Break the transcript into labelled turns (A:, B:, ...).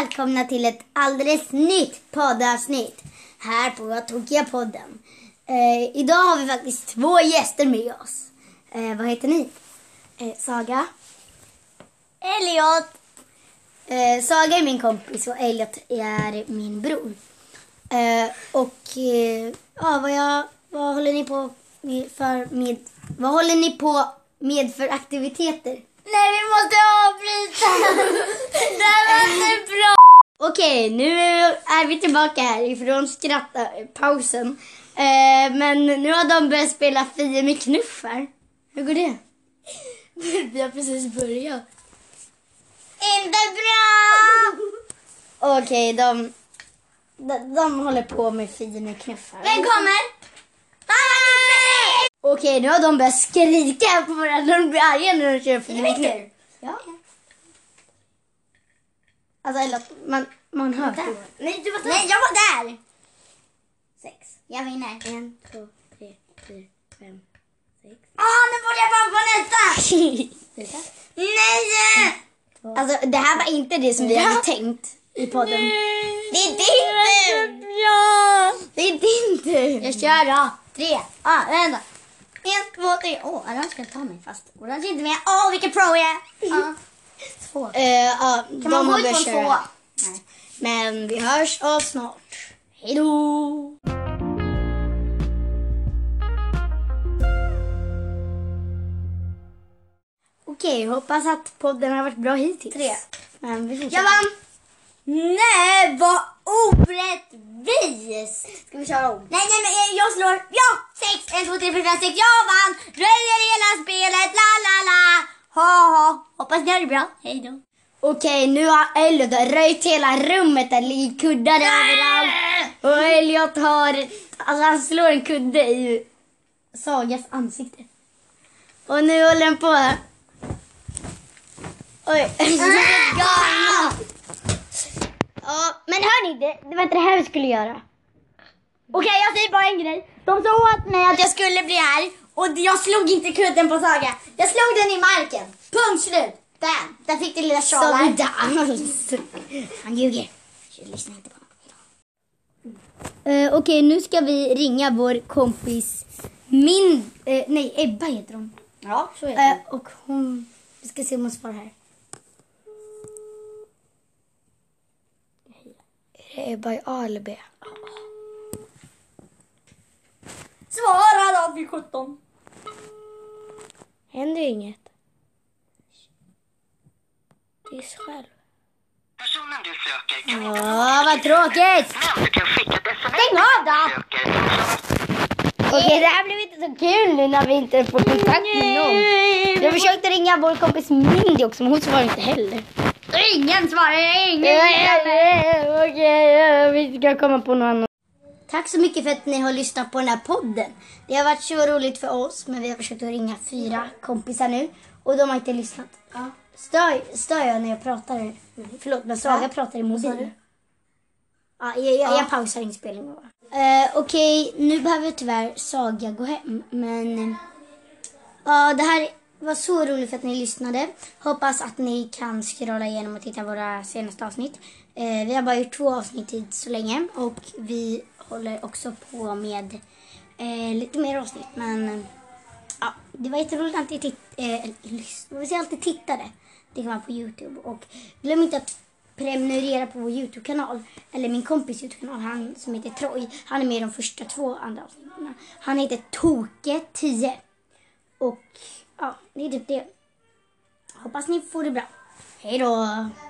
A: välkomna till ett alldeles nytt poddavsnitt här på Tokiga podden. Eh, idag har vi faktiskt två gäster med oss. Eh, vad heter ni? Eh, Saga? Elliot! Eh, Saga är min kompis och Elliot är min bror. Eh, och eh, ja, vad, jag, vad håller ni på med för, med, vad håller ni på med för aktiviteter?
B: Nej, vi måste avbryta! det här var inte bra!
A: Okej, nu är vi tillbaka här ifrån skrattpausen. Eh, men nu har de börjat spela Fia med knuffar. Hur går det?
B: vi har precis börjat.
A: Inte bra! Okej, de, de, de håller på med Fia med knuffar.
B: Vem kommer?
A: Okej, nu har de börjat skrika på varandra. De blir arga när de kör Fia med knuffar. Ja. Alltså, eller, man, man hör.
B: Nej, du var där.
A: Nej, jag var där!
B: Sex. Jag vinner.
A: En, två, tre, fyra, fem, sex.
B: Ah, nu borde jag fan på nästa! Nej!
A: Alltså det här var inte det som vi hade tänkt i podden.
B: Det är din tur!
A: Det är din tur.
B: Jag kör då. Tre. Ah, vänta. En, två, tre. Åh, oh, Orange ska ta mig fast Orange är inte med. Åh, oh, vilken pro jag är! Två.
A: Eh,
B: Kan man gå ut
A: köra.
B: tvåa? Nej.
A: Men vi hörs av snart. Hej då! Okej, hoppas att podden har varit bra hittills.
B: Tre.
A: Men vi.
B: Jag vann! Nej, vad orättvist!
A: Ska vi köra om?
B: Nej, nej, men eh, jag slår. Ja! En, två, tre, fyra, sex. Jag vann! Röjer hela spelet. La, la, la. Ha, ha. Hoppas ni har det bra. Hej då.
A: Okej, nu har Elliot röjt hela rummet. Det ligger kuddar överallt. Och Elliot har... Alltså han slår en kudde i Sagas ansikte. Och nu håller den på. Oj. Galna. Ja, men hörni, det, det var inte det här vi skulle göra.
B: Okej, jag säger bara en grej. De sa åt mig att jag skulle bli här och jag slog inte kudden på Saga. Jag slog den i marken. Punkt slut. Bam! Där fick du lilla
A: inte alls. Han ljuger. Lyssna inte på honom. Uh, Okej, nu ska vi ringa vår kompis Min... eh, nej, Ebba heter hon.
B: Ja, så är
A: Eh, och hon... Vi ska se om hon svarar här. Är det Ebba i A eller B?
B: Svara då vid 17.
A: Händer inget. Tyst själv.
C: Personen du söker kan inte
A: Åh, vad tråkigt!
C: men du kan skicka ett sms
B: Stäng av då!
A: Okej, det här blev inte så kul nu när vi inte får kontakt med någon. Jag försökte ringa vår kompis Mindy också, men hon svarar inte heller.
B: Ingen svarar, ingen
A: Okej, vi ska komma på något annat. Tack så mycket för att ni har lyssnat på den här podden. Det har varit så roligt för oss, men vi har försökt att ringa fyra kompisar nu och de har inte lyssnat.
B: Ja.
A: Stör, stör jag när jag pratar? Förlåt, men Saga pratar i mobil. Ja, jag, jag, jag pausar inspelningen bara. Eh, Okej, nu behöver tyvärr Saga gå hem, men eh, Ja, det här var så roligt för att ni lyssnade. Hoppas att ni kan scrolla igenom och titta våra senaste avsnitt. Eh, vi har bara gjort två avsnitt hit så länge och vi håller också på med eh, lite mer avsnitt. Men ja, det var jätteroligt att ni titt, eh, lyssnade. Vi alltid tittade. Det kan man på Youtube. Och glöm inte att prenumerera på vår Youtube-kanal. Eller min kompis Youtube-kanal, han som heter Troy. Han är med i de första två andra avsnitten. Han heter Toke10. Och ja, det är typ det. Hoppas ni får det bra. Hej då!